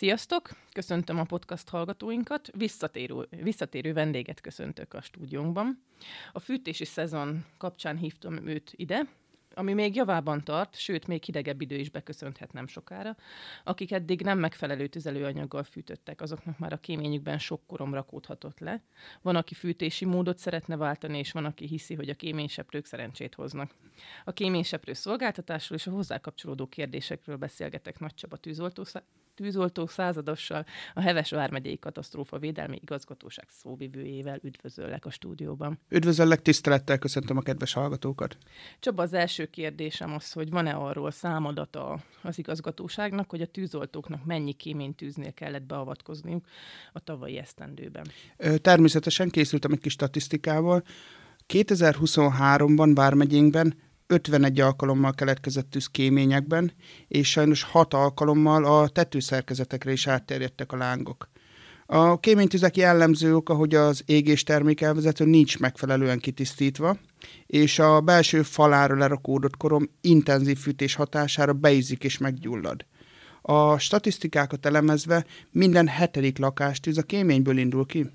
Sziasztok! Köszöntöm a podcast hallgatóinkat. Visszatérő, visszatérő vendéget köszöntök a stúdiónkban. A fűtési szezon kapcsán hívtam őt ide, ami még javában tart, sőt, még hidegebb idő is beköszönthet nem sokára. Akik eddig nem megfelelő tüzelőanyaggal fűtöttek, azoknak már a kéményükben sok korom rakódhatott le. Van, aki fűtési módot szeretne váltani, és van, aki hiszi, hogy a kéményseprők szerencsét hoznak. A kéményseprő szolgáltatásról és a hozzá kapcsolódó kérdésekről beszélgetek Nagy Csaba tűzoltó tűzoltó századossal, a Heves Vármegyei Katasztrófa Védelmi Igazgatóság szóvivőjével üdvözöllek a stúdióban. Üdvözöllek, tisztelettel köszöntöm a kedves hallgatókat. Csaba, az első kérdésem az, hogy van-e arról számadata az igazgatóságnak, hogy a tűzoltóknak mennyi kéménytűznél kellett beavatkozniuk a tavalyi esztendőben? Természetesen készültem egy kis statisztikával. 2023-ban Vármegyénkben 51 alkalommal keletkezett tűz kéményekben, és sajnos 6 alkalommal a tetőszerkezetekre is átterjedtek a lángok. A kéménytüzek jellemző oka, hogy az égés termékelvezető nincs megfelelően kitisztítva, és a belső falára lerakódott korom intenzív fűtés hatására beízik és meggyullad. A statisztikákat elemezve minden hetedik lakástűz a kéményből indul ki.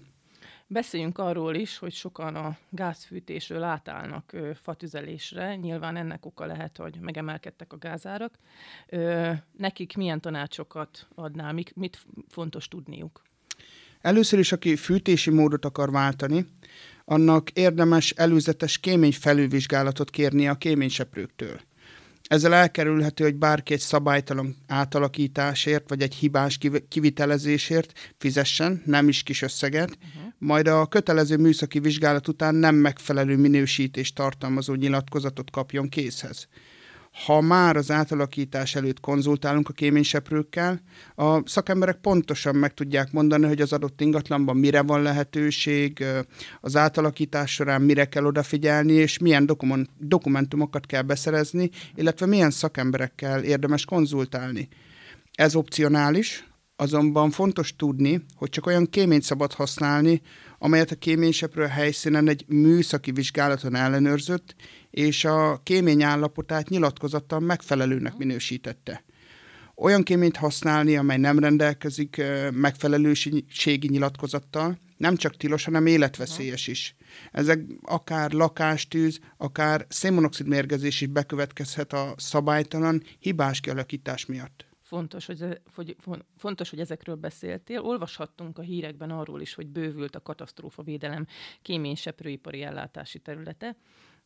Beszéljünk arról is, hogy sokan a gázfűtésről átállnak ö, fatüzelésre. Nyilván ennek oka lehet, hogy megemelkedtek a gázárak. Ö, nekik milyen tanácsokat adnál, mik, mit fontos tudniuk? Először is, aki fűtési módot akar váltani, annak érdemes előzetes kémény felülvizsgálatot kérni a kéményseprőktől. Ezzel elkerülhető, hogy bárki egy szabálytalan átalakításért, vagy egy hibás kivitelezésért fizessen, nem is kis összeget, uh-huh. majd a kötelező műszaki vizsgálat után nem megfelelő minősítést tartalmazó nyilatkozatot kapjon készhez ha már az átalakítás előtt konzultálunk a kéményseprőkkel, a szakemberek pontosan meg tudják mondani, hogy az adott ingatlanban mire van lehetőség, az átalakítás során mire kell odafigyelni, és milyen dokumentumokat kell beszerezni, illetve milyen szakemberekkel érdemes konzultálni. Ez opcionális, azonban fontos tudni, hogy csak olyan kéményt szabad használni, amelyet a kéményseprő helyszínen egy műszaki vizsgálaton ellenőrzött, és a kémény állapotát nyilatkozattal megfelelőnek minősítette. Olyan kéményt használni, amely nem rendelkezik megfelelőségi nyilatkozattal, nem csak tilos, hanem életveszélyes is. Ezek akár lakástűz, akár szénmonoxid mérgezés is bekövetkezhet a szabálytalan, hibás kialakítás miatt. Fontos hogy, hogy, fontos, hogy ezekről beszéltél. Olvashattunk a hírekben arról is, hogy bővült a katasztrófavédelem kéményseprőipari ellátási területe.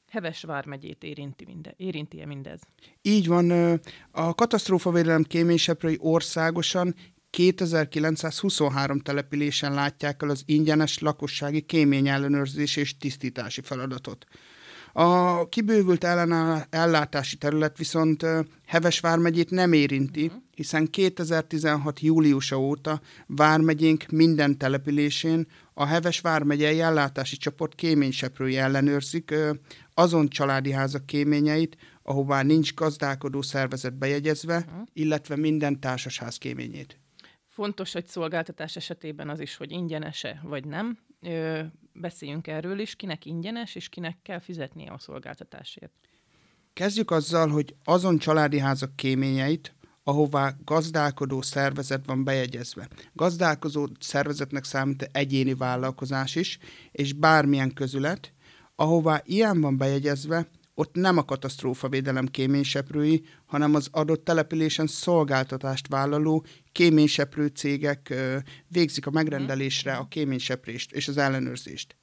Heves vármegyét érinti minde, érinti-e mindez? Így van. A katasztrófavédelem kéményseprői országosan 2923 településen látják el az ingyenes lakossági kéményellenőrzés és tisztítási feladatot. A kibővült ellátási terület viszont Heves vármegyét nem érinti, uh-huh. hiszen 2016. júliusa óta vármegyénk minden településén a Heves vármegyei ellátási csoport kéményseprői ellenőrzik azon családi házak kéményeit, ahová nincs gazdálkodó szervezet bejegyezve, uh-huh. illetve minden társasház kéményét. Fontos, hogy szolgáltatás esetében az is, hogy ingyenese vagy nem. Beszéljünk erről is, kinek ingyenes, és kinek kell fizetnie a szolgáltatásért. Kezdjük azzal, hogy azon családi házak kéményeit, ahová gazdálkodó szervezet van bejegyezve. Gazdálkozó szervezetnek számít egyéni vállalkozás is, és bármilyen közület, ahová ilyen van bejegyezve, ott nem a katasztrófavédelem kéményseprői, hanem az adott településen szolgáltatást vállaló kéményseprő cégek végzik a megrendelésre a kéményseprést és az ellenőrzést.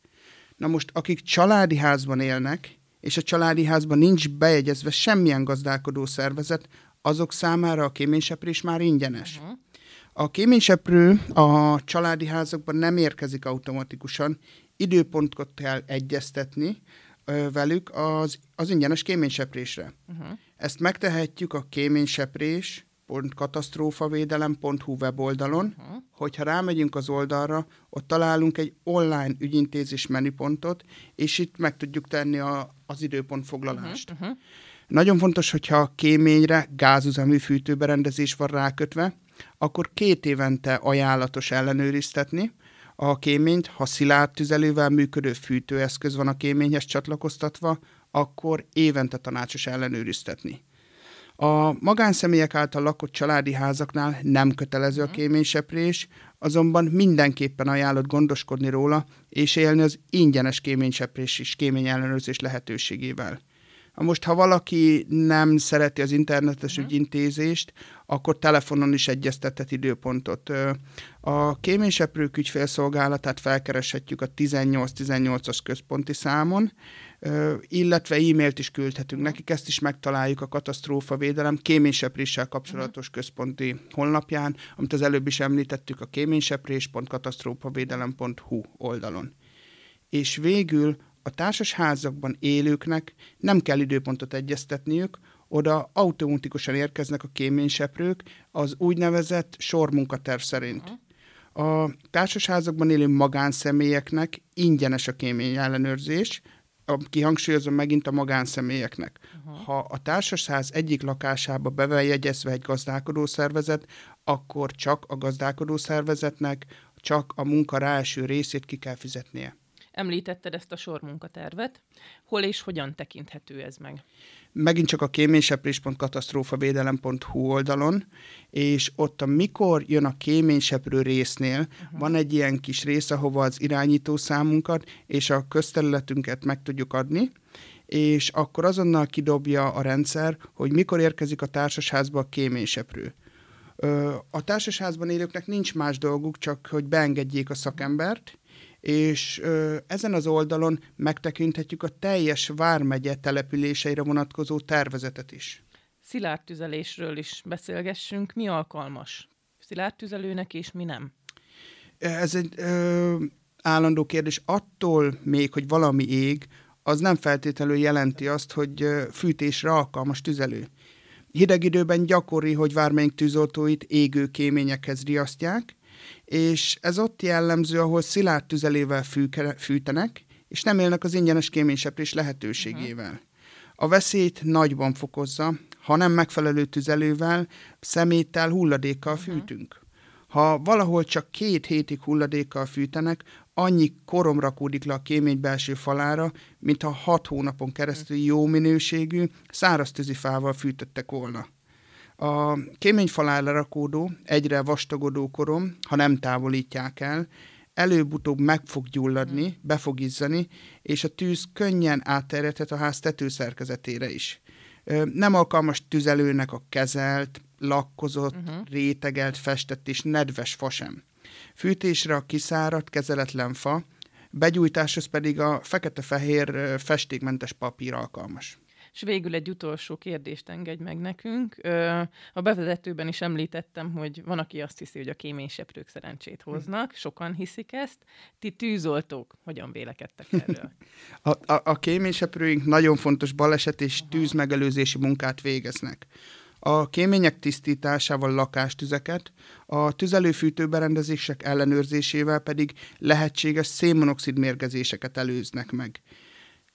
Na most, akik családi házban élnek, és a családi házban nincs bejegyezve semmilyen gazdálkodó szervezet, azok számára a kéményseprés már ingyenes. Uh-huh. A kéményseprő a családi házakban nem érkezik automatikusan, időpontot kell egyeztetni, velük az, az ingyenes kéményseprésre. Uh-huh. Ezt megtehetjük a kéményseprés katasztrófavédelem.hu weboldalon, uh-huh. hogyha rámegyünk az oldalra, ott találunk egy online ügyintézés menüpontot, és itt meg tudjuk tenni a, az időpontfoglalást. Uh-huh. Uh-huh. Nagyon fontos, hogyha a kéményre gázüzemű fűtőberendezés van rákötve, akkor két évente ajánlatos ellenőriztetni, a kéményt, ha szilárd tüzelővel működő fűtőeszköz van a kéményhez csatlakoztatva, akkor évente tanácsos ellenőriztetni. A magánszemélyek által lakott családi házaknál nem kötelező a mhm. kéményseprés, azonban mindenképpen ajánlott gondoskodni róla, és élni az ingyenes kéményseprés és kéményellenőrzés lehetőségével. Most, ha valaki nem szereti az internetes uh-huh. ügyintézést, akkor telefonon is egyeztetett időpontot. A kéményseprők ügyfélszolgálatát felkereshetjük a 1818-as központi számon, illetve e-mailt is küldhetünk nekik, ezt is megtaláljuk a katasztrófa védelem kéménysepréssel kapcsolatos központi honlapján, amit az előbb is említettük a kéményseprés.katasztrófavédelem.hu oldalon. És végül a társasházakban élőknek nem kell időpontot egyeztetniük, oda automatikusan érkeznek a kéményseprők az úgynevezett sormunkaterv szerint. A társasházakban élő magánszemélyeknek ingyenes a kémény ellenőrzés, kihangsúlyozom megint a magánszemélyeknek. Uh-huh. Ha a társasház egyik lakásába be van jegyezve egy gazdálkodó szervezet, akkor csak a gazdálkodó szervezetnek csak a munka rá első részét ki kell fizetnie. Említetted ezt a sormunkatervet. Hol és hogyan tekinthető ez meg? Megint csak a kéményseprés.katasztrófavédelem.hu oldalon, és ott a mikor jön a kéményseprő résznél, uh-huh. van egy ilyen kis rész, ahova az irányító számunkat és a közterületünket meg tudjuk adni, és akkor azonnal kidobja a rendszer, hogy mikor érkezik a társasházba a kéményseprő. A társasházban élőknek nincs más dolguk, csak hogy beengedjék a szakembert, és ö, ezen az oldalon megtekinthetjük a teljes Vármegye településeire vonatkozó tervezetet is. Szilárd tüzelésről is beszélgessünk. Mi alkalmas szilárd tüzelőnek, és mi nem? Ez egy ö, állandó kérdés. Attól még, hogy valami ég, az nem feltétlenül jelenti azt, hogy fűtésre alkalmas tüzelő. Hideg időben gyakori, hogy vármelyik tűzoltóit égő kéményekhez riasztják, és ez ott jellemző, ahol szilárd tüzelével fűke, fűtenek, és nem élnek az ingyenes kéményseprés lehetőségével. Uh-huh. A veszélyt nagyban fokozza, ha nem megfelelő tüzelővel, szeméttel, hulladékkal uh-huh. fűtünk. Ha valahol csak két hétig hulladékkal fűtenek, annyi korom rakódik le a kémény belső falára, mintha hat hónapon keresztül jó minőségű, száraz tűzifával fűtöttek volna. A kéményfal lerakódó, egyre vastagodó korom, ha nem távolítják el, előbb-utóbb meg fog gyulladni, hmm. be fog izzani, és a tűz könnyen átterjedhet a ház tetőszerkezetére is. Nem alkalmas tüzelőnek a kezelt, lakkozott, uh-huh. rétegelt, festett és nedves fa sem. Fűtésre a kiszáradt, kezeletlen fa, begyújtáshoz pedig a fekete-fehér festékmentes papír alkalmas. És végül egy utolsó kérdést engedj meg nekünk. A bevezetőben is említettem, hogy van, aki azt hiszi, hogy a kéményseprők szerencsét hoznak, sokan hiszik ezt. Ti tűzoltók, hogyan vélekedtek erről? a, a, a kéményseprőink nagyon fontos baleset és Aha. tűzmegelőzési munkát végeznek. A kémények tisztításával lakástüzeket, a tüzelőfűtőberendezések ellenőrzésével pedig lehetséges szénmonoxid mérgezéseket előznek meg.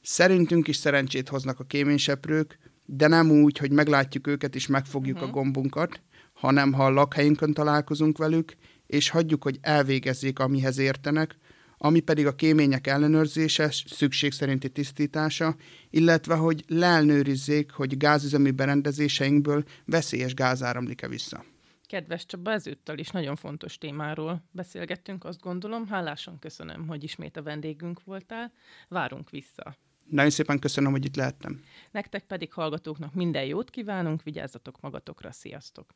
Szerintünk is szerencsét hoznak a kéményseprők, de nem úgy, hogy meglátjuk őket és megfogjuk uh-huh. a mhm. gombunkat, hanem ha a lakhelyünkön találkozunk velük, és hagyjuk, hogy elvégezzék, amihez értenek, ami pedig a kémények ellenőrzése, szükség szerinti tisztítása, illetve hogy leelnőrizzék, hogy gázüzemű berendezéseinkből veszélyes gáz áramlik-e vissza. Kedves Csaba, ezúttal is nagyon fontos témáról beszélgettünk, azt gondolom. Hálásan köszönöm, hogy ismét a vendégünk voltál. Várunk vissza. Nagyon szépen köszönöm, hogy itt lehettem. Nektek pedig hallgatóknak minden jót kívánunk, vigyázzatok magatokra, sziasztok!